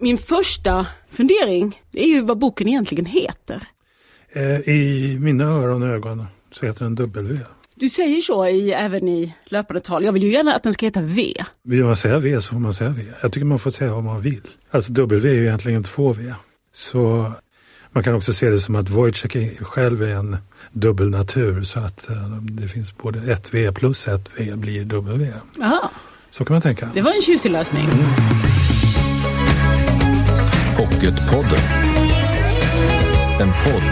Min första fundering är ju vad boken egentligen heter. Eh, I mina öron och ögon så heter den W. Du säger så i, även i löpande tal. Jag vill ju gärna att den ska heta V. Vill man säga V så får man säga V. Jag tycker man får säga vad man vill. Alltså W är ju egentligen två V. Så man kan också se det som att Wojciech själv är en dubbelnatur så att uh, det finns både ett V plus ett V blir W. Aha. Så kan man tänka. Det var en tjusig lösning. Mm. Pocketpodden. En podd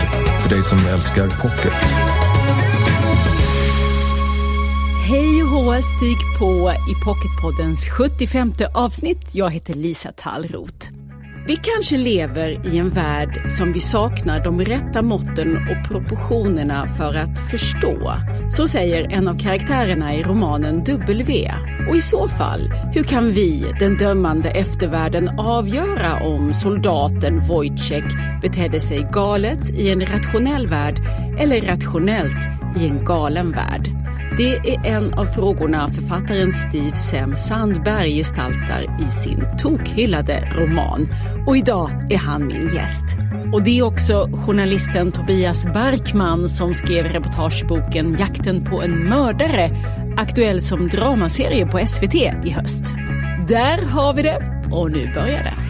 för dig som älskar pocket. Hej och hå, stig på i Pocketpoddens 75 avsnitt. Jag heter Lisa Tallroth. Vi kanske lever i en värld som vi saknar de rätta måtten och proportionerna för att förstå. Så säger en av karaktärerna i romanen W. Och i så fall, hur kan vi, den dömande eftervärlden, avgöra om soldaten Wojciech betedde sig galet i en rationell värld eller rationellt i en galen värld? Det är en av frågorna författaren Steve Sem Sandberg gestaltar i sin tokhyllade roman. Och idag är han min gäst. Och det är också journalisten Tobias Barkman som skrev reportageboken Jakten på en mördare, aktuell som dramaserie på SVT i höst. Där har vi det och nu börjar det.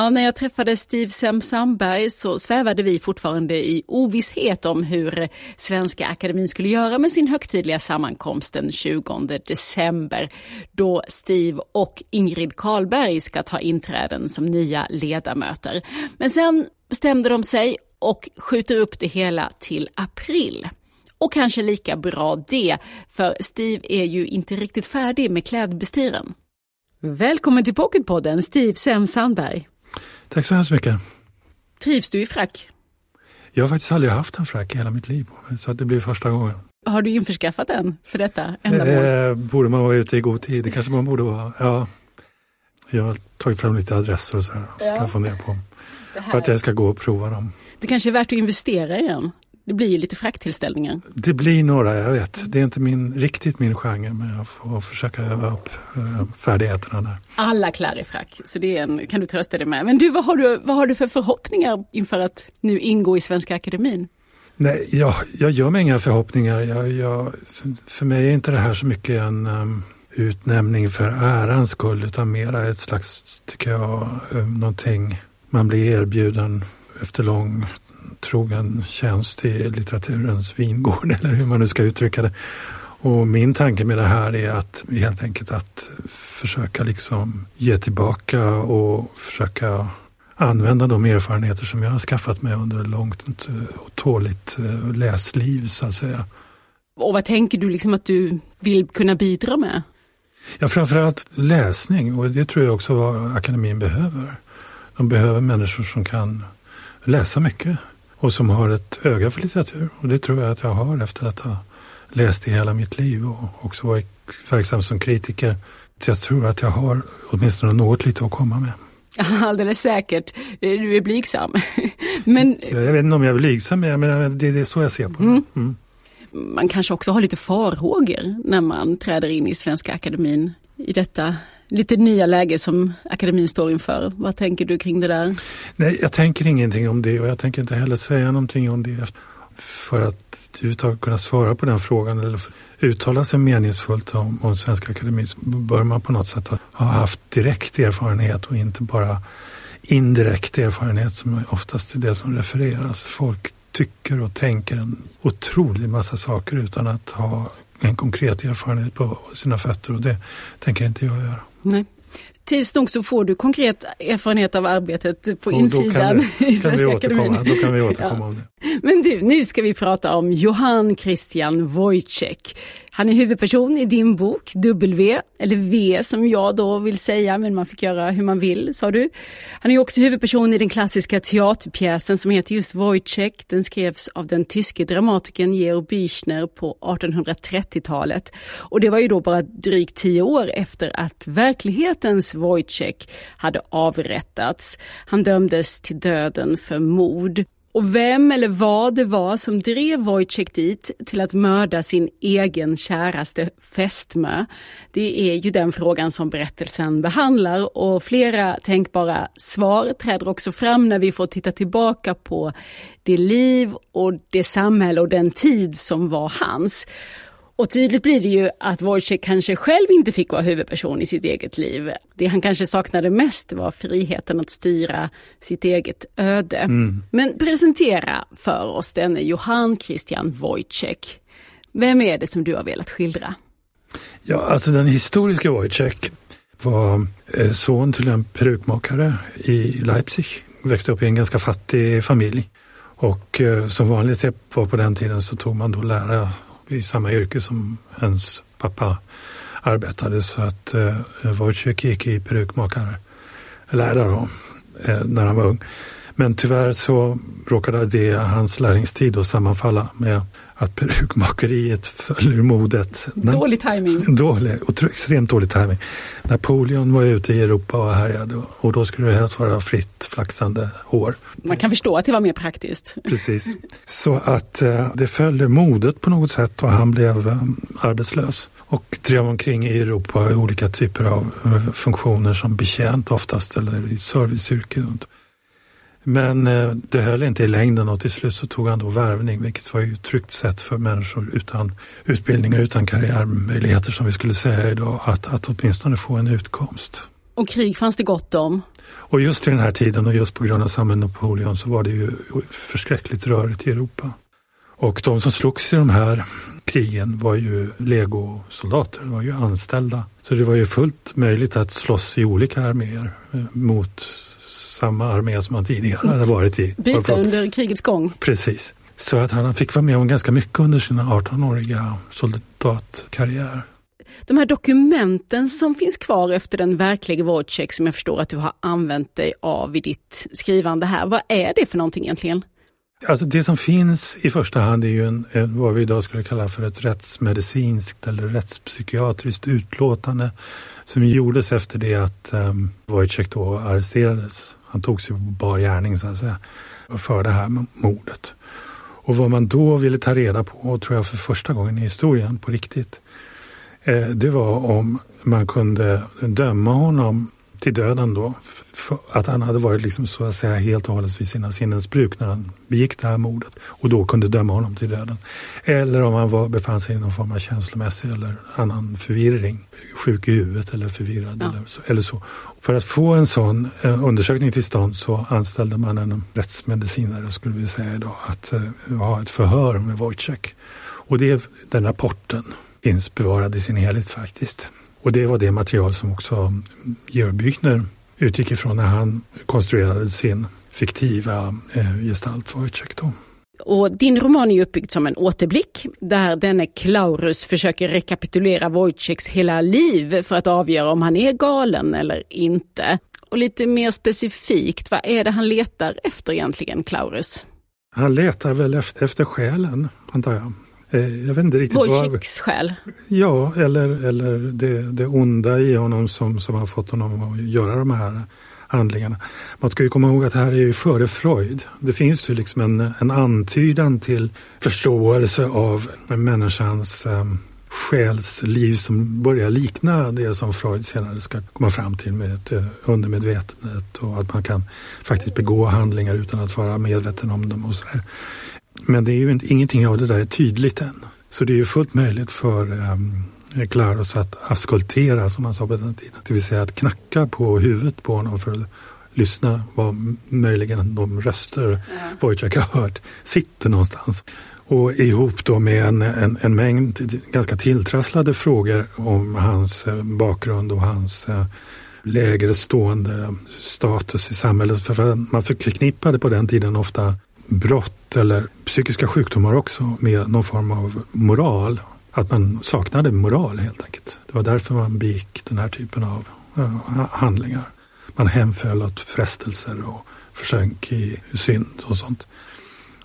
Ja, när jag träffade Steve Sem Sandberg så svävade vi fortfarande i ovisshet om hur Svenska Akademin skulle göra med sin högtidliga sammankomst den 20 december då Steve och Ingrid Karlberg ska ta inträden som nya ledamöter. Men sen bestämde de sig och skjuter upp det hela till april. Och kanske lika bra det, för Steve är ju inte riktigt färdig med klädbestyren. Välkommen till Pocketpodden, Steve Sem Sandberg. Tack så hemskt mycket. Trivs du i frack? Jag har faktiskt aldrig haft en frack i hela mitt liv, så det blir första gången. Har du införskaffat en för detta ändamål? Eh, borde man vara ute i god tid? Det kanske man borde vara. Ja. Jag har tagit fram lite adresser och så här. Ska ja. fundera på vart jag ska gå och prova dem. Det kanske är värt att investera i en? Det blir ju lite fracktillställningar. Det blir några, jag vet. Det är inte min, riktigt min genre men jag får försöka öva upp äh, färdigheterna där. Alla klär i frack, så det en, kan du trösta dig med. Men du vad, har du, vad har du för förhoppningar inför att nu ingå i Svenska Akademin? Nej, jag, jag gör mig inga förhoppningar. Jag, jag, för mig är inte det här så mycket en um, utnämning för ärans skull utan mera ett slags, tycker jag, um, någonting man blir erbjuden efter lång trogen tjänst i litteraturens vingård eller hur man nu ska uttrycka det. Och min tanke med det här är att helt enkelt att försöka liksom ge tillbaka och försöka använda de erfarenheter som jag har skaffat mig under långt och tåligt eh, läsliv så att säga. Och vad tänker du liksom att du vill kunna bidra med? Ja, framförallt läsning och det tror jag också vad akademin behöver. De behöver människor som kan läsa mycket och som har ett öga för litteratur. Och det tror jag att jag har efter att ha läst i hela mitt liv och också varit verksam som kritiker. Så jag tror att jag har åtminstone något lite att komma med. Alldeles säkert. Du är blygsam. men... Jag vet inte om jag är blygsam, men det är så jag ser på det. Mm. Mm. Man kanske också har lite farhågor när man träder in i Svenska Akademin i detta lite nya läge som akademin står inför. Vad tänker du kring det där? Nej, jag tänker ingenting om det och jag tänker inte heller säga någonting om det. För att överhuvudtaget kunna svara på den frågan eller uttala sig meningsfullt om, om Svenska Akademin så bör man på något sätt ha haft direkt erfarenhet och inte bara indirekt erfarenhet som oftast är det som refereras. Folk tycker och tänker en otrolig massa saker utan att ha en konkret erfarenhet på sina fötter och det tänker inte jag göra. Nej. Tids nog så får du konkret erfarenhet av arbetet på och insidan i Svenska Akademin. Då kan vi återkomma ja. om det. Men du, nu ska vi prata om Johann Christian Wojciech. Han är huvudperson i din bok W, eller V som jag då vill säga, men man fick göra hur man vill, sa du. Han är också huvudperson i den klassiska teaterpjäsen som heter just Wojciech. Den skrevs av den tyske dramatikern Georg Büchner på 1830-talet. Och det var ju då bara drygt tio år efter att verklighetens Wojciech hade avrättats. Han dömdes till döden för mord. Och vem eller vad det var som drev Wojciech dit till att mörda sin egen käraste fästmö, det är ju den frågan som berättelsen behandlar och flera tänkbara svar träder också fram när vi får titta tillbaka på det liv och det samhälle och den tid som var hans. Och tydligt blir det ju att Wojciech kanske själv inte fick vara huvudperson i sitt eget liv. Det han kanske saknade mest var friheten att styra sitt eget öde. Mm. Men presentera för oss denne Johann Christian Wojciech. Vem är det som du har velat skildra? Ja, alltså den historiska Wojciech var eh, son till en perukmakare i Leipzig. Växte upp i en ganska fattig familj. Och eh, som vanligt var på den tiden så tog man då lära i samma yrke som ens pappa arbetade så att eh, Wojciech gick i perukmakarlära eh, när han var ung. Men tyvärr så råkade det hans lärlingstid att sammanfalla med att perukmakeriet föll ur modet. Dålig timing. Dålig, extremt dålig timing. Napoleon var ute i Europa och härjade och då skulle det helst vara fritt flaxande hår. Man kan förstå att det var mer praktiskt. Precis. Så att eh, det följde modet på något sätt och han blev eh, arbetslös och drev omkring i Europa i olika typer av eh, funktioner som betjänt oftast eller i serviceyrken. Men eh, det höll inte i längden och till slut så tog han då värvning vilket var ju ett tryggt sätt för människor utan utbildning och utan karriärmöjligheter som vi skulle säga idag att, att åtminstone få en utkomst. Och krig fanns det gott om? Och just i den här tiden och just på grund av samma Napoleon så var det ju förskräckligt rörigt i Europa. Och de som slogs i de här krigen var ju legosoldater, de var ju anställda. Så det var ju fullt möjligt att slåss i olika arméer eh, mot samma armé som han tidigare hade varit i. Byta under krigets gång. Precis. Så att han fick vara med om ganska mycket under sin 18-åriga soldatkarriär. De här dokumenten som finns kvar efter den verkliga Wojciech som jag förstår att du har använt dig av i ditt skrivande här. Vad är det för någonting egentligen? Alltså det som finns i första hand är ju en, vad vi idag skulle kalla för ett rättsmedicinskt eller rättspsykiatriskt utlåtande som gjordes efter det att um, Wojciech då arresterades han togs ju på bar gärning så att säga för det här mordet. Och vad man då ville ta reda på, tror jag för första gången i historien på riktigt, eh, det var om man kunde döma honom till döden då. att han hade varit liksom så att säga helt och hållet vid sina sinnens bruk när han begick det här mordet och då kunde döma honom till döden. Eller om han var, befann sig i någon form av känslomässig eller annan förvirring, sjuk i huvudet eller förvirrad ja. eller, så, eller så. För att få en sån eh, undersökning till stånd så anställde man en rättsmedicinare, skulle vi säga idag, att eh, ha ett förhör med Wojciech. Och det, den rapporten finns bevarad i sin helhet faktiskt. Och det var det material som också Georg Büchner utgick ifrån när han konstruerade sin fiktiva eh, gestalt Wojciech. Då. Och din roman är uppbyggd som en återblick där denne Klaurus försöker rekapitulera Wojciechs hela liv för att avgöra om han är galen eller inte. Och lite mer specifikt, vad är det han letar efter egentligen, Klaurus? Han letar väl efter, efter själen, antar jag. Eh, jag vet inte riktigt själ? Ja, eller, eller det, det onda i honom som, som har fått honom att göra de här handlingarna. Man ska ju komma ihåg att det här är ju före Freud. Det finns ju liksom en, en antydan till förståelse av människans um, själsliv som börjar likna det som Freud senare ska komma fram till med uh, undermedvetandet och att man kan faktiskt begå handlingar utan att vara medveten om dem och sådär. Men det är ju ingenting av det där är tydligt än. Så det är ju fullt möjligt för um, Klaros att askultera som man sa på den tiden. Det vill säga att knacka på huvudet på honom för att lyssna vad möjligen de röster ja. Wojciech har hört sitter någonstans. Och ihop då med en, en, en mängd ganska tilltrasslade frågor om hans eh, bakgrund och hans eh, lägre stående status i samhället. För man förknippade på den tiden ofta brott eller psykiska sjukdomar också med någon form av moral. Att man saknade moral helt enkelt. Det var därför man begick den här typen av uh, handlingar. Man hemföll åt frestelser och försönk i synd och sånt.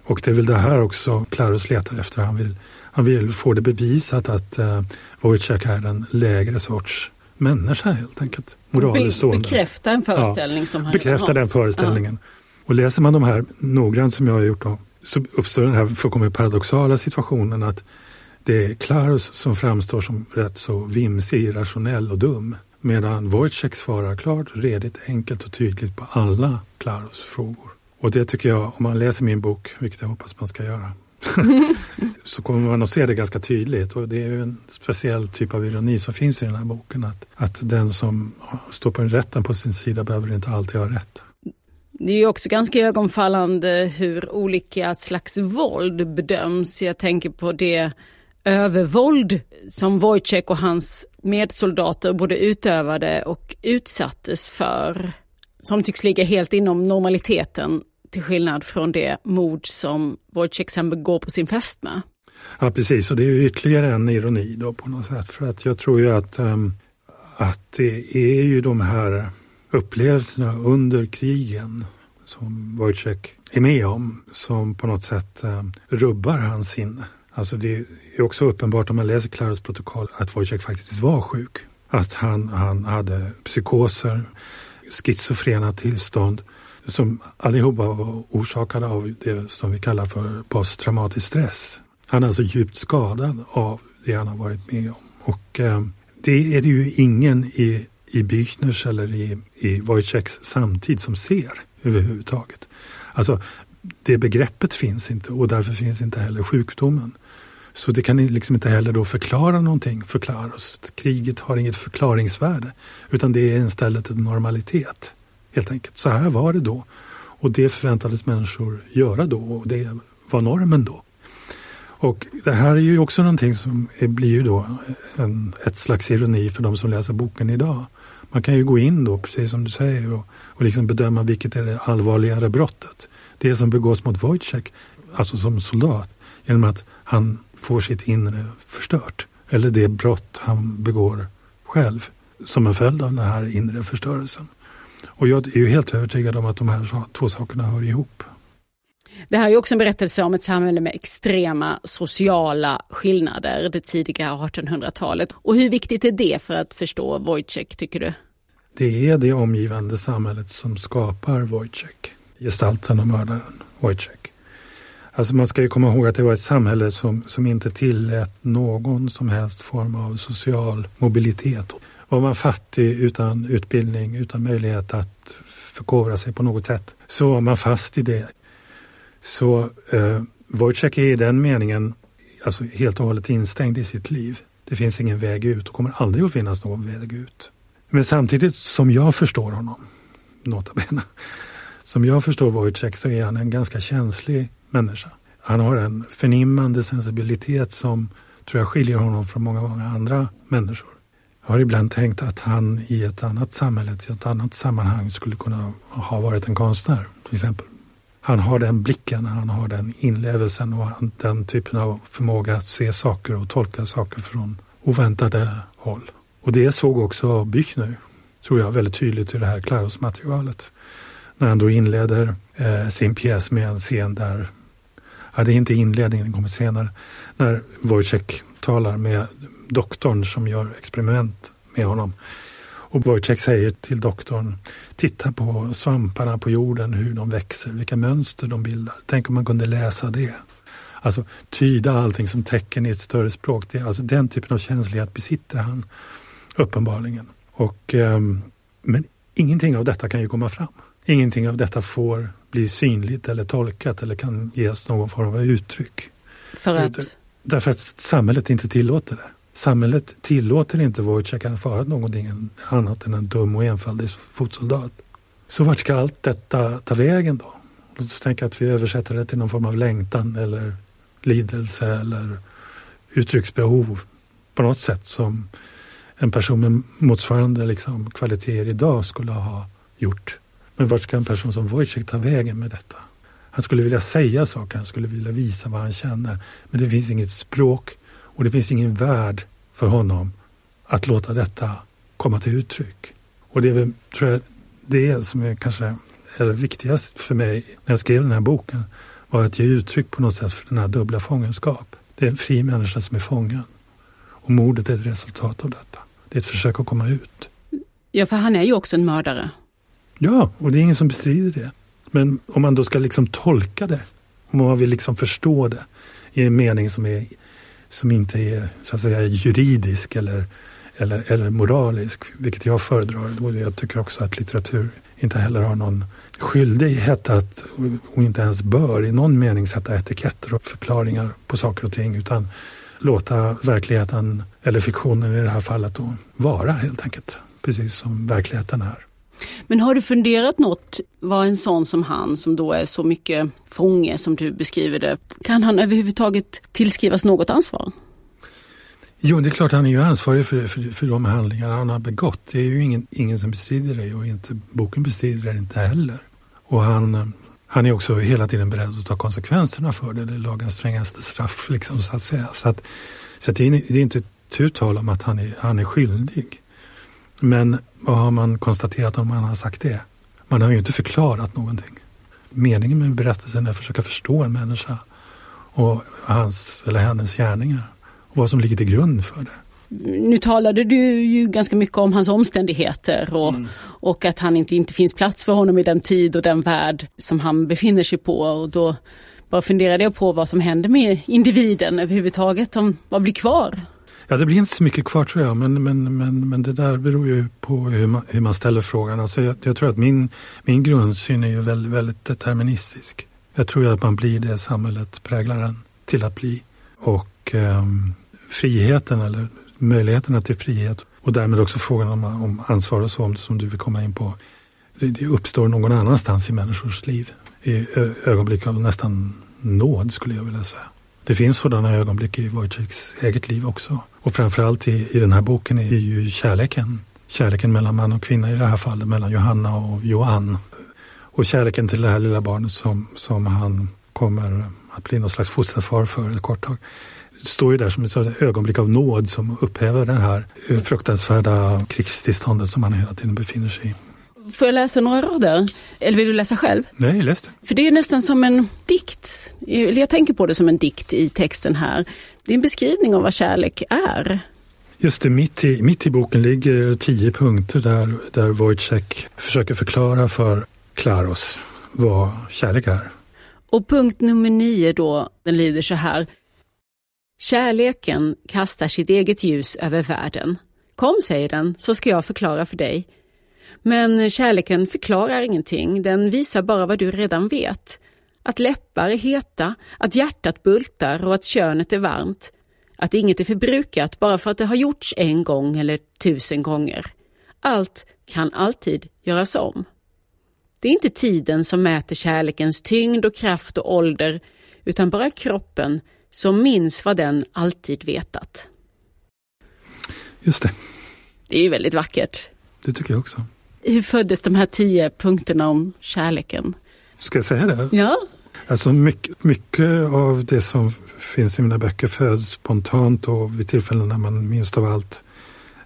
Och det är väl det här också Clarus letar efter. Han vill, han vill få det bevisat att uh, Wojciech är en lägre sorts människa helt enkelt. Moraliskt stående. Bekräfta en föreställning ja, som han Bekräfta den föreställningen. Ja. Och läser man de här noggrant som jag har gjort då, så uppstår den här fullkomligt paradoxala situationen att det är Klarus som framstår som rätt så vimsig, irrationell och dum. Medan Wojciech svarar klart, redigt, enkelt och tydligt på alla Klarus frågor. Och det tycker jag, om man läser min bok, vilket jag hoppas man ska göra, så kommer man att se det ganska tydligt. Och det är en speciell typ av ironi som finns i den här boken. Att, att den som står på rätten på sin sida behöver inte alltid ha rätt. Det är också ganska ögonfallande hur olika slags våld bedöms. Jag tänker på det övervåld som Wojciech och hans medsoldater både utövade och utsattes för. Som tycks ligga helt inom normaliteten till skillnad från det mord som Wojciech sen begår på sin fästmö. Ja precis, och det är ju ytterligare en ironi då på något sätt. För att jag tror ju att, ehm, att det är ju de här upplevelserna under krigen som Wojciech är med om som på något sätt eh, rubbar hans sinne. Alltså det är också uppenbart om man läser Claras protokoll att Wojciech faktiskt var sjuk. Att han, han hade psykoser, schizofrena tillstånd som allihopa var orsakade av det som vi kallar för posttraumatisk stress. Han är alltså djupt skadad av det han har varit med om. Och eh, det är det ju ingen i, i Büchners eller i, i Wojciechs samtid som ser överhuvudtaget. Alltså, det begreppet finns inte och därför finns inte heller sjukdomen. Så det kan liksom inte heller då förklara någonting, förklara oss. Kriget har inget förklaringsvärde utan det är istället en normalitet. Helt enkelt. Så här var det då. Och det förväntades människor göra då och det var normen då. Och det här är ju också någonting som blir ju då en, ett slags ironi för de som läser boken idag. Man kan ju gå in då, precis som du säger, och, och liksom bedöma vilket är det allvarligare brottet. Det som begås mot Wojciech, alltså som soldat, genom att han får sitt inre förstört. Eller det brott han begår själv som en följd av den här inre förstörelsen. Och jag är ju helt övertygad om att de här två sakerna hör ihop. Det här är också en berättelse om ett samhälle med extrema sociala skillnader, det tidiga 1800-talet. Och hur viktigt är det för att förstå Wojciech, tycker du? Det är det omgivande samhället som skapar Wojciech, gestalten och mördaren Wojciech. Alltså man ska ju komma ihåg att det var ett samhälle som, som inte tillät någon som helst form av social mobilitet. Var man fattig utan utbildning, utan möjlighet att förkovra sig på något sätt, så var man fast i det. Så eh, Wojciech är i den meningen alltså helt och hållet instängd i sitt liv. Det finns ingen väg ut och kommer aldrig att finnas någon väg ut. Men samtidigt som jag förstår honom, nota bene, som jag förstår Wojciech så är han en ganska känslig människa. Han har en förnimmande sensibilitet som tror jag skiljer honom från många, många andra människor. Jag har ibland tänkt att han i ett annat samhälle, i ett annat sammanhang skulle kunna ha varit en konstnär till exempel. Han har den blicken, han har den inlevelsen och den typen av förmåga att se saker och tolka saker från oväntade håll. Och det såg också Büchner, tror jag, väldigt tydligt i det här Klaros-materialet. När han då inleder eh, sin pjäs med en scen där ja, det är inte inledningen, den kommer senare, när Wojciech talar med doktorn som gör experiment med honom. Och Wojciech säger till doktorn, titta på svamparna på jorden, hur de växer, vilka mönster de bildar. Tänk om man kunde läsa det. Alltså tyda allting som tecken i ett större språk. Det, alltså den typen av känslighet besitter han uppenbarligen. Och, eh, men ingenting av detta kan ju komma fram. Ingenting av detta får bli synligt eller tolkat eller kan ges någon form av uttryck. För att? Därför att samhället inte tillåter det. Samhället tillåter inte Wojciech att vara någonting annat än en dum och enfaldig fotsoldat. Så vart ska allt detta ta vägen då? Låt oss tänka att vi översätter det till någon form av längtan eller lidelse eller uttrycksbehov på något sätt som en person med motsvarande liksom, kvaliteter idag skulle ha gjort. Men vart ska en person som Wojciech ta vägen med detta? Han skulle vilja säga saker, han skulle vilja visa vad han känner. Men det finns inget språk och det finns ingen värld för honom att låta detta komma till uttryck. Och det är väl, tror jag, det som är kanske är viktigast för mig när jag skrev den här boken var att ge uttryck på något sätt för den här dubbla fångenskap. Det är en fri människa som är fången. Och mordet är ett resultat av detta. Det är ett försök att komma ut. Ja, för han är ju också en mördare. Ja, och det är ingen som bestrider det. Men om man då ska liksom tolka det, om man vill liksom förstå det i en mening som, är, som inte är så att säga juridisk eller, eller, eller moralisk, vilket jag föredrar. Och jag tycker också att litteratur inte heller har någon skyldighet att, och inte ens bör i någon mening sätta etiketter och förklaringar på saker och ting utan låta verkligheten, eller fiktionen i det här fallet, då, vara helt enkelt. Precis som verkligheten är. Men har du funderat något vad en sån som han, som då är så mycket fånge som du beskriver det, kan han överhuvudtaget tillskrivas något ansvar? Jo, det är klart han är ju ansvarig för, för, för de handlingar han har begått. Det är ju ingen, ingen som bestrider det och inte, boken bestrider det inte heller. Och han, han är också hela tiden beredd att ta konsekvenserna för det. Det är lagens strängaste straff liksom, så att säga. Så, att, så att det, är, det är inte tu tal om att han är, han är skyldig. Men vad har man konstaterat om man har sagt det? Man har ju inte förklarat någonting. Meningen med berättelsen är att försöka förstå en människa och hans eller hennes gärningar och vad som ligger till grund för det. Nu talade du ju ganska mycket om hans omständigheter och, mm. och att han inte, inte finns plats för honom i den tid och den värld som han befinner sig på. Och då bara funderade jag på vad som händer med individen överhuvudtaget. Om, vad blir kvar? Ja, det blir inte så mycket kvar tror jag, men, men, men, men det där beror ju på hur man, hur man ställer frågan. Alltså jag, jag tror att min, min grundsyn är ju väldigt, väldigt deterministisk. Jag tror att man blir det samhället präglar en till att bli. Och eh, friheten eller möjligheterna till frihet och därmed också frågan om, om ansvar och så som du vill komma in på. Det, det uppstår någon annanstans i människors liv. I ögonblick av nästan nåd skulle jag vilja säga. Det finns sådana ögonblick i Wojciechs eget liv också. Och framförallt i, i den här boken är ju kärleken. Kärleken mellan man och kvinna i det här fallet, mellan Johanna och Johan. Och kärleken till det här lilla barnet som, som han kommer att bli någon slags fosterfar för ett kort tag. Det står ju där som ett ögonblick av nåd som upphäver det här fruktansvärda krigstillståndet som han hela tiden befinner sig i. Får jag läsa några rader? Eller vill du läsa själv? Nej, läs det. För det är nästan som en dikt. Jag tänker på det som en dikt i texten här. Det är en beskrivning av vad kärlek är. Just det, mitt i, mitt i boken ligger tio punkter där, där Wojciech försöker förklara för Klaros vad kärlek är. Och punkt nummer nio då, den lyder så här. Kärleken kastar sitt eget ljus över världen. Kom, säger den, så ska jag förklara för dig. Men kärleken förklarar ingenting, den visar bara vad du redan vet. Att läppar är heta, att hjärtat bultar och att könet är varmt. Att inget är förbrukat bara för att det har gjorts en gång eller tusen gånger. Allt kan alltid göras om. Det är inte tiden som mäter kärlekens tyngd och kraft och ålder, utan bara kroppen som minns vad den alltid vetat. Just det. Det är väldigt vackert. Det tycker jag också. Hur föddes de här tio punkterna om kärleken? Ska jag säga det? Ja. Alltså mycket, mycket av det som finns i mina böcker föds spontant och vid tillfällen när man minst av allt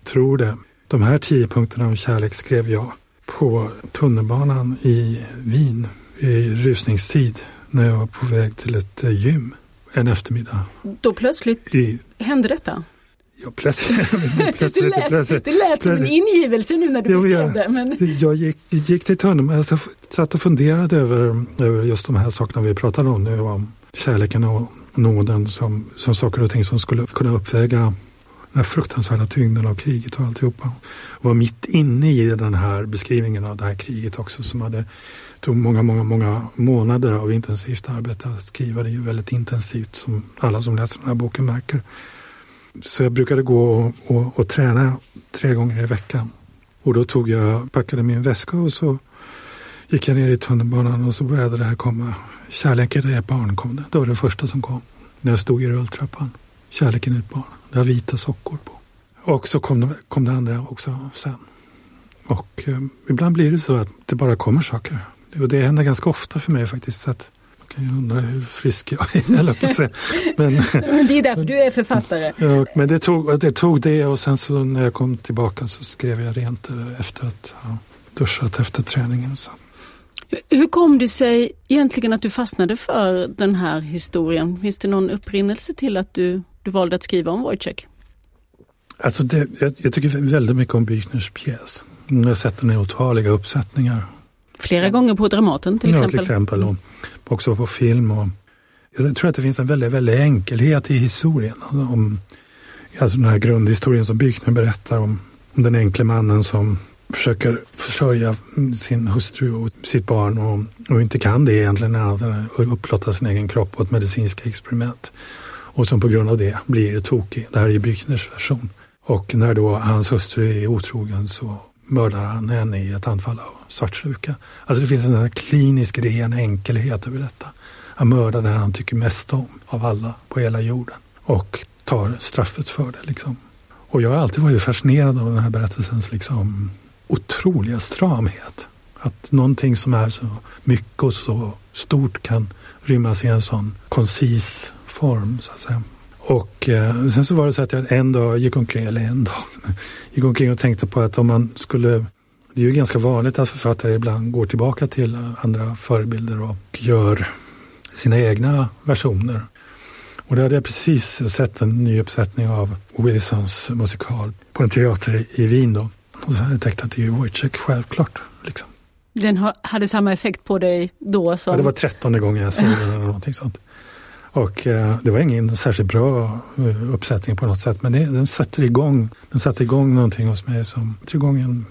tror det. De här tio punkterna om kärlek skrev jag på tunnelbanan i Wien i rusningstid när jag var på väg till ett eh, gym en eftermiddag. Då plötsligt I, hände detta? Ja, plötsligt. plötsligt, det, lät, plötsligt, det lät som en ingivelse nu när du jo, beskrev jag, det. Men... Jag gick, gick till tunneln, jag satt och funderade över, över just de här sakerna vi pratade om nu. Om kärleken och nåden som, som saker och ting som skulle kunna uppväga den här fruktansvärda tyngden av kriget och alltihopa. Och var mitt inne i den här beskrivningen av det här kriget också som hade tog många, många, många månader av intensivt arbete att skriva. Det är ju väldigt intensivt som alla som läser den här boken märker. Så jag brukade gå och, och, och, träna tre gånger i veckan. Och då tog jag, packade min väska och så gick jag ner i tunnelbanan och så började det här komma. Kärleken är ett barn kom det. Det var det första som kom. När jag stod i rulltrappan. Kärleken är ett barn. Det har vita sockor på. Och så kom det, kom det andra också sen. Och eh, ibland blir det så att det bara kommer saker. Och det händer ganska ofta för mig faktiskt. Så att kan ju undra hur frisk jag är. Men, men det är därför du är författare. Ja, men det tog, det tog det och sen så när jag kom tillbaka så skrev jag rent efter att ha duschat efter träningen. Så. Hur kom det sig egentligen att du fastnade för den här historien? Finns det någon upprinnelse till att du, du valde att skriva om Wojciech? Alltså det, jag, jag tycker väldigt mycket om Büchners pjäs. Jag har sett den i otaliga uppsättningar Flera gånger på Dramaten till ja, exempel. till exempel. Och också på film. Och jag tror att det finns en väldigt, väldigt enkelhet i historien. Om, alltså den här grundhistorien som Bykner berättar om, om den enkle mannen som försöker försörja sin hustru och sitt barn och, och inte kan det egentligen annat än att upplotta sin egen kropp på ett medicinskt experiment. Och som på grund av det blir tokig. Det här är Bykners version. Och när då hans hustru är otrogen så mördar han henne i ett anfall av svartsjuka. Alltså det finns en här klinisk ren enkelhet över detta. Han mördar den han tycker mest om av alla på hela jorden och tar straffet för det. Liksom. Och jag har alltid varit fascinerad av den här berättelsens liksom, otroliga stramhet. Att någonting som är så mycket och så stort kan rymmas i en sån koncis form. Så att säga. Och eh, sen så var det så att jag en dag gick omkring, eller en dag, gick omkring och tänkte på att om man skulle det är ju ganska vanligt att författare ibland går tillbaka till andra förebilder och gör sina egna versioner. Och då hade jag precis sett en ny uppsättning av Wilsons musikal på en teater i Wien då. Och så hade jag tänkt att det är ju Wojciech självklart. Liksom. Den hade samma effekt på dig då? Som... Ja, det var trettonde gången jag såg den eller någonting sånt. Och eh, det var ingen särskilt bra uh, uppsättning på något sätt men det, den sätter igång, den satte igång någonting hos mig som sätter igång en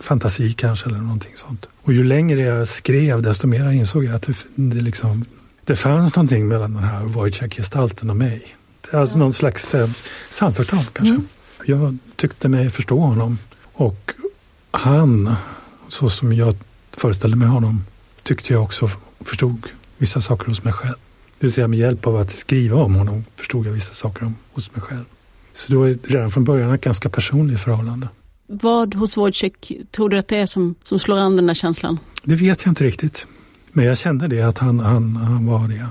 fantasi kanske eller någonting sånt. Och ju längre jag skrev desto mer insåg jag att det, det, liksom, det fanns någonting mellan den här Wojciech-gestalten och mig. Alltså någon slags eh, samförstånd kanske. Mm. Jag tyckte mig förstå honom och han, så som jag föreställde mig honom, tyckte jag också förstod vissa saker hos mig själv. Det vill säga med hjälp av att skriva om honom förstod jag vissa saker om, hos mig själv. Så det var redan från början ett ganska personligt förhållande. Vad hos Wojciech tror du att det är som, som slår an den där känslan? Det vet jag inte riktigt. Men jag kände det att han, han, han var det.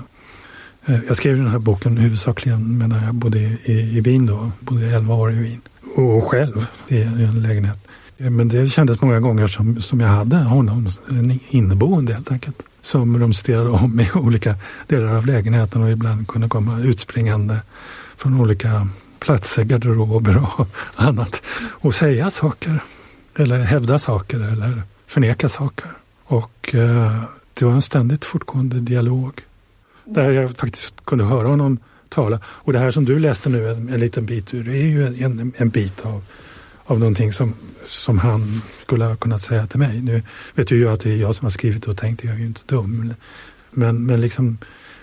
Eh, jag skrev den här boken huvudsakligen medan jag bodde i, i Wien då, bodde 11 år i Wien. Och själv i en lägenhet. Men det kändes många gånger som, som jag hade honom, en inneboende helt enkelt. Som rumsterade om i olika delar av lägenheten och ibland kunde komma utspringande från olika platser, garderober och annat och säga saker. Eller hävda saker eller förneka saker. Och eh, det var en ständigt fortgående dialog. Där jag faktiskt kunde höra honom tala. Och det här som du läste nu, en, en liten bit ur, det är ju en, en bit av, av någonting som, som han skulle ha kunnat säga till mig. Nu vet ju jag att det är jag som har skrivit och tänkt, jag är ju inte dum. Men, men liksom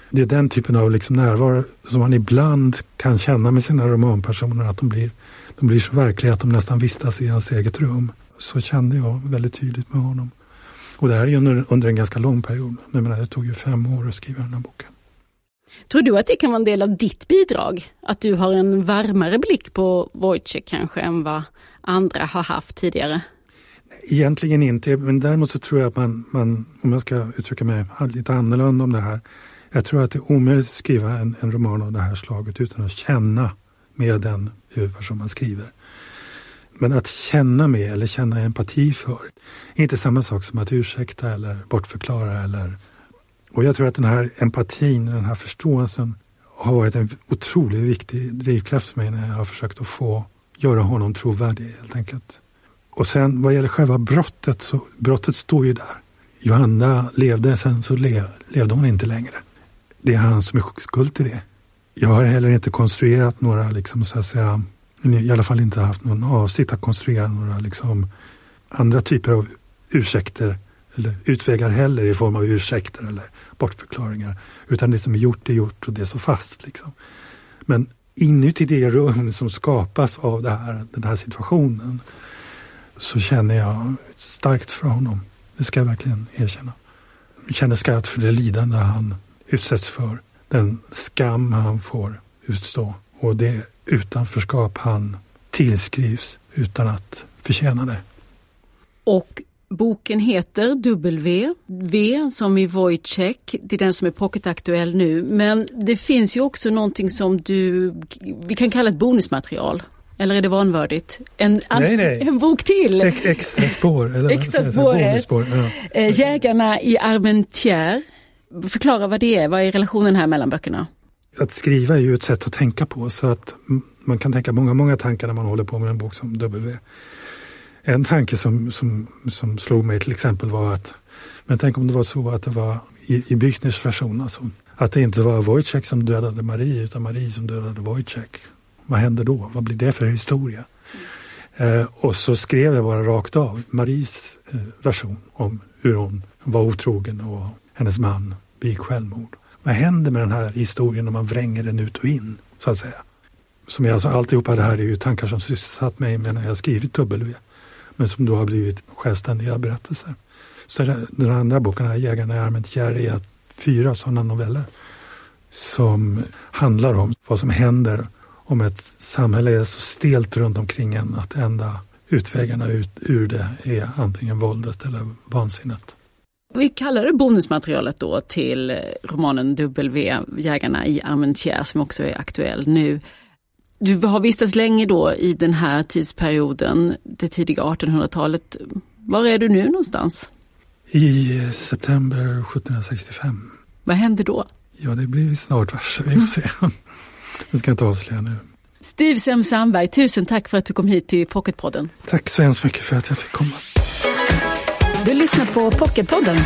det är den typen av liksom närvaro som man ibland kan känna med sina romanpersoner, att de blir, de blir så verkliga att de nästan vistas i hans eget rum. Så kände jag väldigt tydligt med honom. Och det här är ju under, under en ganska lång period. Jag menar, det tog ju fem år att skriva den här boken. Tror du att det kan vara en del av ditt bidrag? Att du har en varmare blick på Wojciech kanske än vad andra har haft tidigare? Egentligen inte, men däremot så tror jag att man, man om jag ska uttrycka mig lite annorlunda om det här, jag tror att det är omöjligt att skriva en, en roman av det här slaget utan att känna med den huvudperson man skriver. Men att känna med eller känna empati för är inte samma sak som att ursäkta eller bortförklara. Eller... Och jag tror att den här empatin, den här förståelsen har varit en otroligt viktig drivkraft för mig när jag har försökt att få göra honom trovärdig helt enkelt. Och sen vad gäller själva brottet så brottet står ju där. Johanna levde, sen så lev, levde hon inte längre det är han som är skuld till det. Jag har heller inte konstruerat några, liksom, så att säga, i alla fall inte haft någon avsikt att konstruera några liksom, andra typer av ursäkter eller utvägar heller i form av ursäkter eller bortförklaringar. Utan det som är gjort är gjort och det står fast. Liksom. Men inuti det rum som skapas av här, den här situationen så känner jag starkt för honom. Det ska jag verkligen erkänna. Jag känner skarpt för det lidande han utsätts för, den skam han får utstå och det utanförskap han tillskrivs utan att förtjäna det. Och boken heter W, V som i Wojciech, det är den som är pocketaktuell nu. Men det finns ju också någonting som du, vi kan kalla ett bonusmaterial. Eller är det vanvördigt? En, nej, nej. en bok till! Ex extra spår. Eller extra spåret. Spår, ja. Eh, Jägarna i Armentières Förklara vad det är, vad är relationen här mellan böckerna? Att skriva är ju ett sätt att tänka på så att man kan tänka många, många tankar när man håller på med en bok som W. En tanke som, som, som slog mig till exempel var att, men tänk om det var så att det var i, i Büchners version, alltså, att det inte var Wojciech som dödade Marie utan Marie som dödade Wojciech. Vad händer då? Vad blir det för historia? Eh, och så skrev jag bara rakt av Maries eh, version om hur hon var otrogen och hennes man begick självmord. Vad händer med den här historien om man vränger den ut och in, så att säga? Som jag, alltså, alltihopa det här är ju tankar som sysselsatt mig när jag skrivit W, men som då har blivit självständiga berättelser. Så den andra boken, här, Jägarna i Armentier, är fyra sådana noveller som handlar om vad som händer om ett samhälle är så stelt runt omkring en att enda utvägarna ut ur det är antingen våldet eller vansinnet. Vi kallar det bonusmaterialet då till romanen W, Jägarna i Armentières som också är aktuell nu. Du har vistats länge då i den här tidsperioden, det tidiga 1800-talet. Var är du nu någonstans? I september 1765. Vad hände då? Ja, det blir snart varse, vi får se. Det ska jag inte avslöja nu. Steve Sem Sandberg, tusen tack för att du kom hit till Pocketpodden. Tack så hemskt mycket för att jag fick komma. Du lyssnar på Pocketpodden.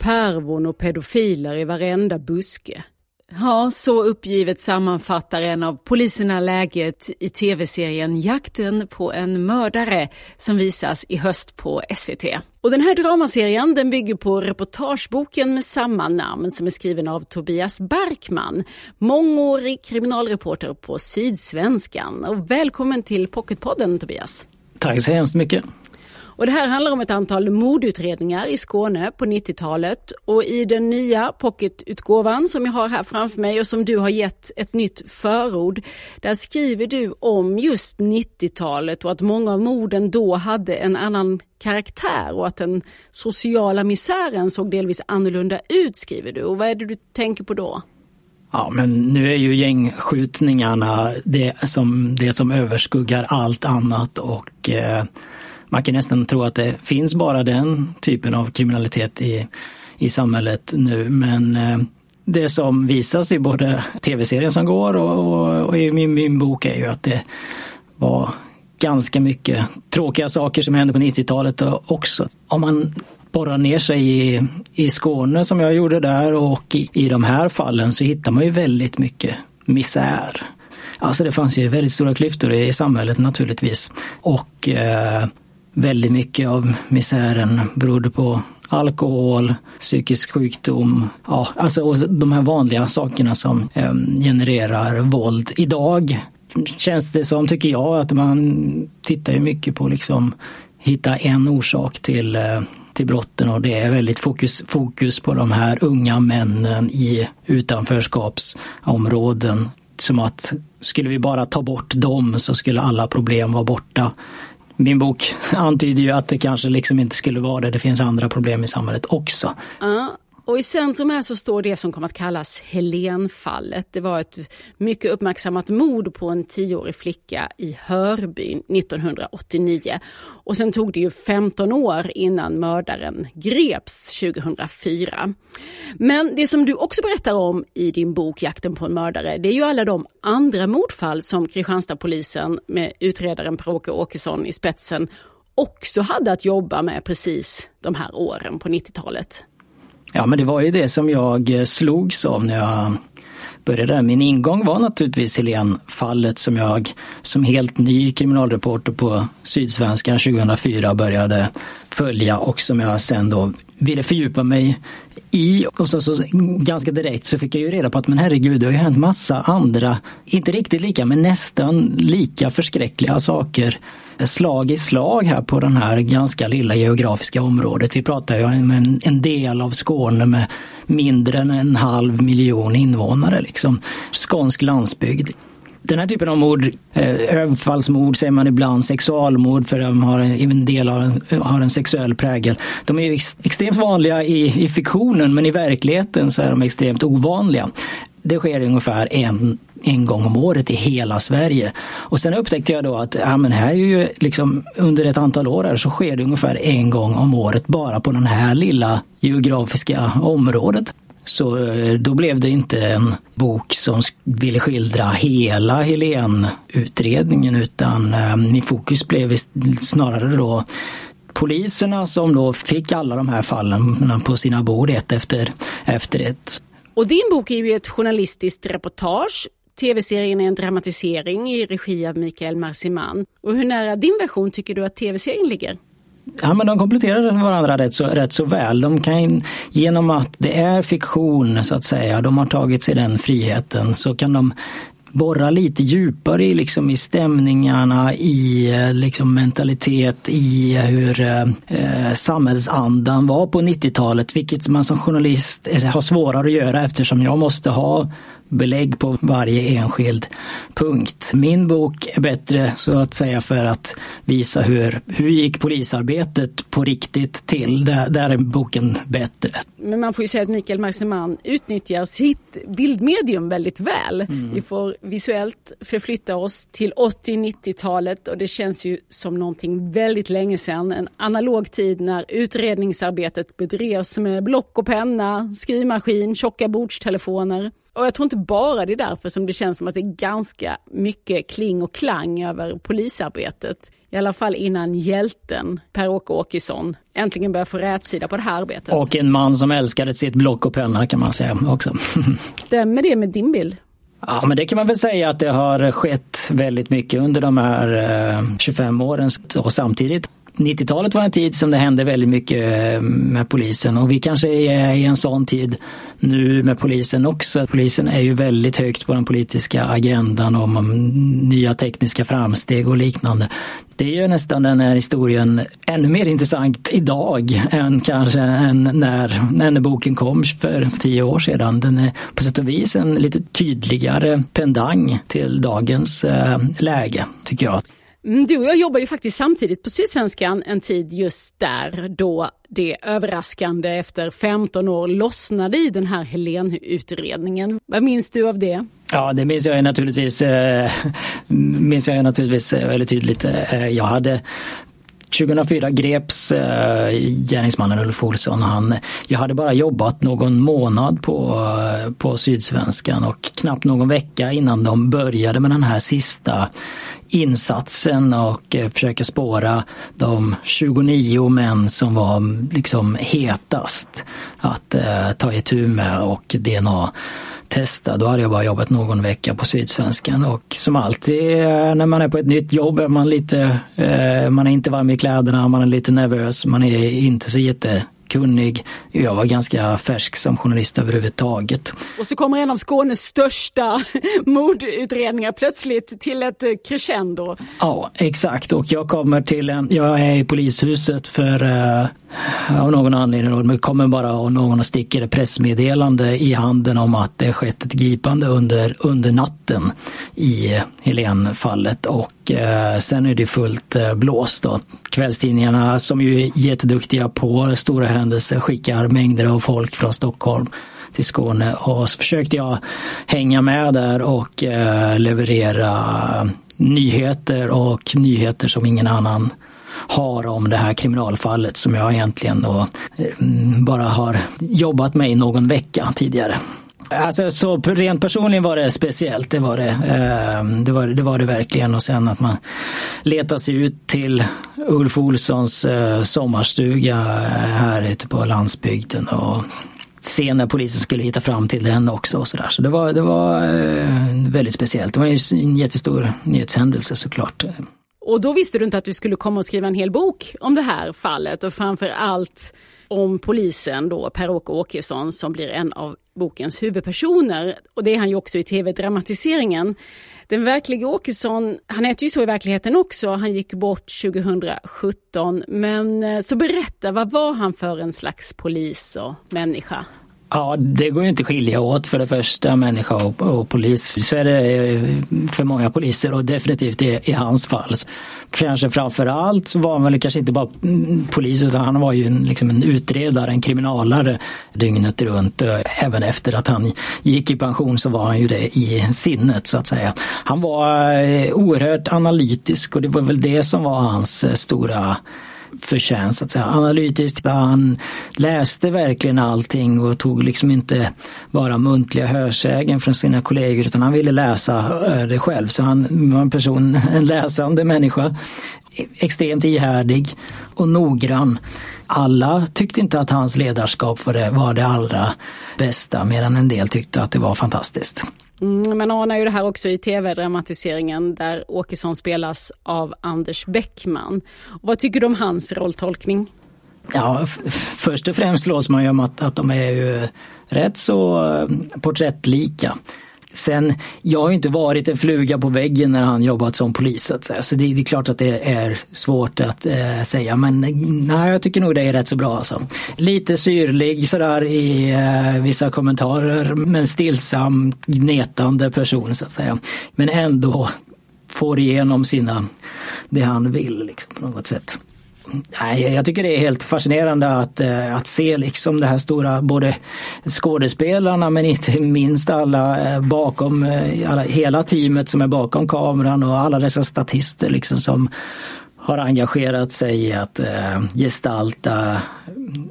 Pervon och pedofiler i varenda buske. Ja, så uppgivet sammanfattar en av poliserna läget i tv-serien Jakten på en mördare som visas i höst på SVT. Och den här dramaserien den bygger på reportageboken med samma namn som är skriven av Tobias Barkman, mångårig kriminalreporter på Sydsvenskan. Och välkommen till Pocketpodden Tobias. Tack så hemskt mycket. Och det här handlar om ett antal mordutredningar i Skåne på 90-talet och i den nya pocketutgåvan som jag har här framför mig och som du har gett ett nytt förord, där skriver du om just 90-talet och att många av morden då hade en annan karaktär och att den sociala misären såg delvis annorlunda ut skriver du. Och vad är det du tänker på då? Ja, men nu är ju gängskjutningarna det som, det som överskuggar allt annat och eh, man kan nästan tro att det finns bara den typen av kriminalitet i, i samhället nu. Men eh, det som visas i både tv-serien som går och, och, och, i min, min bok är ju att det var ganska mycket tråkiga saker som hände på 90-talet också. Om man borrar ner sig i, i Skåne som jag gjorde där och i, i de här fallen så hittar man ju väldigt mycket misär. Alltså det fanns ju väldigt stora klyftor i samhället naturligtvis. Och eh, väldigt mycket av misären berodde på alkohol, psykisk sjukdom, ja, alltså de här vanliga sakerna som eh, genererar våld. Idag känns det som, tycker jag, att man tittar ju mycket på liksom hitta en orsak till eh, till brotten och det är väldigt fokus, fokus på de här unga männen i utanförskapsområden. Som att skulle vi bara ta bort dem så skulle alla problem vara borta min bok antyder ju att det kanske liksom inte skulle vara det. Det finns andra problem i samhället också. Ja, och i centrum här så står det som kom att kallas Helenfallet. Det var ett mycket uppmärksammat mord på en tioårig flicka i Hörbyn 1989. Och sen tog det ju 15 år innan mördaren greps 2004. Men det som du också berättar om i din bok Jakten på en mördare, det är ju alla de andra mordfall som Kristianstadpolisen med utredaren Per-Åke Åkesson i spetsen också hade att jobba med precis de här åren på 90-talet. Ja, men det var ju det som jag eh, slogs av när jag började. Min ingång var naturligtvis Helen-fallet som jag som helt ny kriminalreporter på Sydsvenskan 2004 började följa och som jag sen då ville fördjupa mig i. Och så, så ganska direkt så fick jag ju reda på att men herregud, det har ju hänt massa andra, inte riktigt lika men nästan lika förskräckliga saker slag i slag här på den här ganska lilla geografiska området. Vi pratar ju om en, en del av Skåne med mindre än en halv miljon invånare, liksom. skånsk landsbygd. Den här typen av mord, eh, överfallsmord säger man ibland, sexualmord för de har en del av en, har en sexuell prägel. De är ex, extremt vanliga i, i fiktionen men i verkligheten så är de extremt ovanliga. Det sker ungefär en en gång om året i hela Sverige. Och sen upptäckte jag då att ja, men här är ju liksom, under ett antal år här så sker det ungefär en gång om året bara på den här lilla geografiska området. Så eh, då blev det inte en bok som ville skildra hela Helen-utredningen utan eh, min fokus blev snarare då poliserna som då fick alla de här fallen på sina bord ett efter, efter ett. Och din bok är ju ett journalistiskt reportage Tv-serien är en dramatisering i regi av Mikael Marsiman. Och hur nära din version tycker du att tv-serien ligger? Ja, men de kompletterar varandra rätt så, rätt så väl. De kan, genom att det är fiktion så att säga, de har tagit sig den friheten, så kan de borra lite djupare i, liksom, i stämningarna, i eh, liksom, mentalitet, i eh, hur eh, eh, samhällsandan var på 90-talet, vilket man som journalist har svårare att göra eftersom jag måste ha belägg på varje enskild punkt. Min bok är bättre så att säga för att visa hur, hur gick polisarbetet på riktigt till. Där, där är boken bättre. Men man får ju säga att Mikael Marseman utnyttjar sitt bildmedium väldigt väl. Mm. Vi får visuellt förflytta oss till 80-90-talet och det känns ju som någonting väldigt länge sedan. En analog tid när utredningsarbetet bedrevs med block och penna, skrivmaskin, tjocka bordstelefoner. Och jag tror inte bara det är därför som det känns som att det är ganska mycket kling och klang över polisarbetet. I alla fall innan hjälten Per-Åke Åkesson äntligen börjar få rätsida på det här arbetet. Och en man som älskade sitt block och penna kan man säga också. Stämmer det med din bild? Ja, men det kan man väl säga att det har skett väldigt mycket under de här 25 eh, åren och samtidigt 90-talet var en tid som det hände väldigt mycket eh, med polisen och vi kanske är i en sån tid nu med polisen också. Polisen är ju väldigt högt på den politiska agendan om nya tekniska framsteg och liknande. Det gör nästan den här historien ännu mer intressant idag än kanske än när, när boken kom för tio år sedan. Den är på sätt och vis en lite tydligare pendang till dagens eh, läge tycker jag. Mm, du och jag jobbar ju faktiskt samtidigt på Sydsvenskan en tid just där då det överraskande efter 15 år lossnade i den här Helen-utredningen. Vad minns du av det? Ja, det minns jag naturligtvis, eh, minns jag naturligtvis eh, väldigt tydligt. Eh, jag hade 2004 greps eh, gärningsmannen Ulf Olsson. Han, jag hade bara jobbat någon månad på, eh, på Sydsvenskan och knappt någon vecka innan de började med den här sista insatsen och eh, försöka spåra de 29 män som var liksom hetast att eh, ta itu med och DNA testa. Då hade jag bara jobbat någon vecka på Sydsvenskan och som alltid eh, när man är på ett nytt jobb är man lite, eh, man är inte varm i kläderna, man är lite nervös, man är inte så jätte kunnig. Jag var ganska färsk som journalist överhuvudtaget. Och så kommer en av Skånes största mordutredningar plötsligt till ett crescendo. Ja, exakt. Och jag kommer till en, jag är i polishuset för uh, av någon anledning. Det kommer bara någon och sticker ett pressmeddelande i handen om att det skett ett gripande under, under natten i Helenfallet och eh, sen är det fullt eh, blåst. Då. Kvällstidningarna som ju är jätteduktiga på stora händelser skickar mängder av folk från Stockholm till Skåne och så försökte jag hänga med där och eh, leverera nyheter och nyheter som ingen annan har om det här kriminalfallet som jag egentligen då eh, bara har jobbat med i någon vecka tidigare. Alltså så rent personligen var det speciellt, det var det. Eh, det var det, var det verkligen och sen att man letar sig ut till Ulf Olssons eh, sommarstuga här ute på landsbygden och se när polisen skulle hitta fram till den också och sådär. Så det var, det var väldigt speciellt. Det var en jättestor nyhetshändelse såklart. Och då visste du inte att du skulle komma och skriva en hel bok om det här fallet och framför allt om polisen då, Per-Åke Åkesson som blir en av bokens huvudpersoner. Och det är han ju också i tv-dramatiseringen. Den verkliga Åkesson, han heter ju så i verkligheten också, han gick bort 2017. Men eh, så berätta, vad var han för en slags polis och människa? Ja, det går ju inte att skilja åt för det första människa och, och, polis. Så är det eh, för många poliser och definitivt i, i hans fall. Kanske framför allt så var han väl kanske inte bara polis utan han var ju en, liksom en utredare, en kriminalare dygnet runt. Även efter att han gick i pension så var han ju det i sinnet så att säga. Han var eh, oerhört analytisk och det var väl det som var hans eh, stora förtjänst. Att säga. Analytiskt, typ, han läste verkligen allting och tog liksom inte bara muntliga hörsägen från sina kollegor utan han ville läsa eh, det själv. Så han var en person, en läsande människa. Extremt ihärdig och noggrann. Alla tyckte inte att hans ledarskap var det, var det allra bästa medan en del tyckte att det var fantastiskt. Mm, man anar ju det här också i tv-dramatiseringen där Åkesson spelas av Anders Bäckman. vad tycker du om hans rolltolkning? Ja, först och främst slås man ju om att, att de är ju rätt så eh, porträttlika. Sen, jag har inte varit en fluga på väggen när han jobbat som polis så att säga. Så det, det är klart att det är svårt att eh, säga men nej, jag tycker nog det är rätt så bra alltså. Lite syrlig sådär i eh, vissa kommentarer men stillsam, gnetande person så att säga. Men ändå får igenom sina, det han vill liksom, på något sätt. Nej, jag tycker det är helt fascinerande att, eh, att se liksom det här stora, både skådespelarna men inte minst alla eh, bakom, eh, alla, hela teamet som är bakom kameran och alla dessa statister liksom som har engagerat sig i att gestalta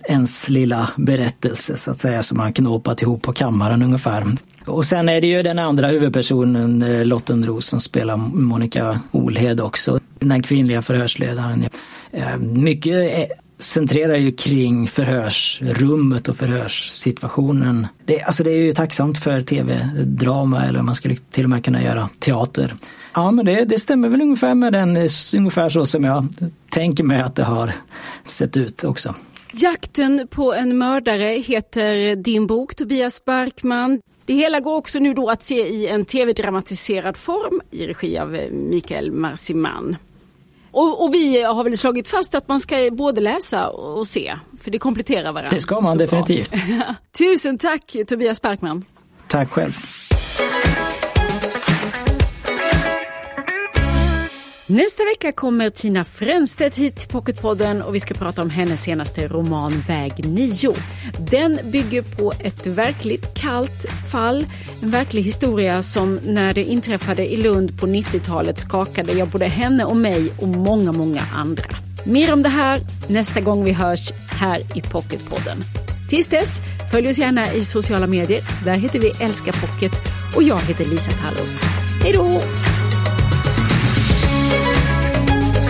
ens lilla berättelse så att säga som man knåpat ihop på kammaren ungefär. Och sen är det ju den andra huvudpersonen, Lottenros, som spelar Monica Olhed också, den kvinnliga förhörsledaren. Eh, mycket eh, centrerar ju kring förhörsrummet och förhörssituationen. Det, alltså det är ju tacksamt för tv-drama eller man skulle till och med kunna göra teater. Ja men det, det stämmer väl ungefär med den, eh, ungefär så som jag tänker mig att det har sett ut också. Jakten på en mördare heter din bok Tobias Barkman. Det hela går också nu då att se i en tv-dramatiserad form i regi av Mikael Marsiman. Och, och, vi har väl slagit fast att man ska både läsa och se, för det kompletterar varandra. Det ska man definitivt. Tusen tack Tobias Barkman. Tack själv. Nästa vecka kommer Tina Fränstedt hit till Pocketpodden och vi ska prata om hennes senaste roman Väg 9. Den bygger på ett verkligt kallt fall, en verklig historia som när det inträffade i Lund på 90-talet skakade jag både henne och mig och många, många andra. Mer om det här nästa gång vi hörs här i Pocketpodden. Tills dess, följ oss gärna i sociala medier. Där heter vi Älska Pocket och jag heter Lisa Tallroth. Hej då!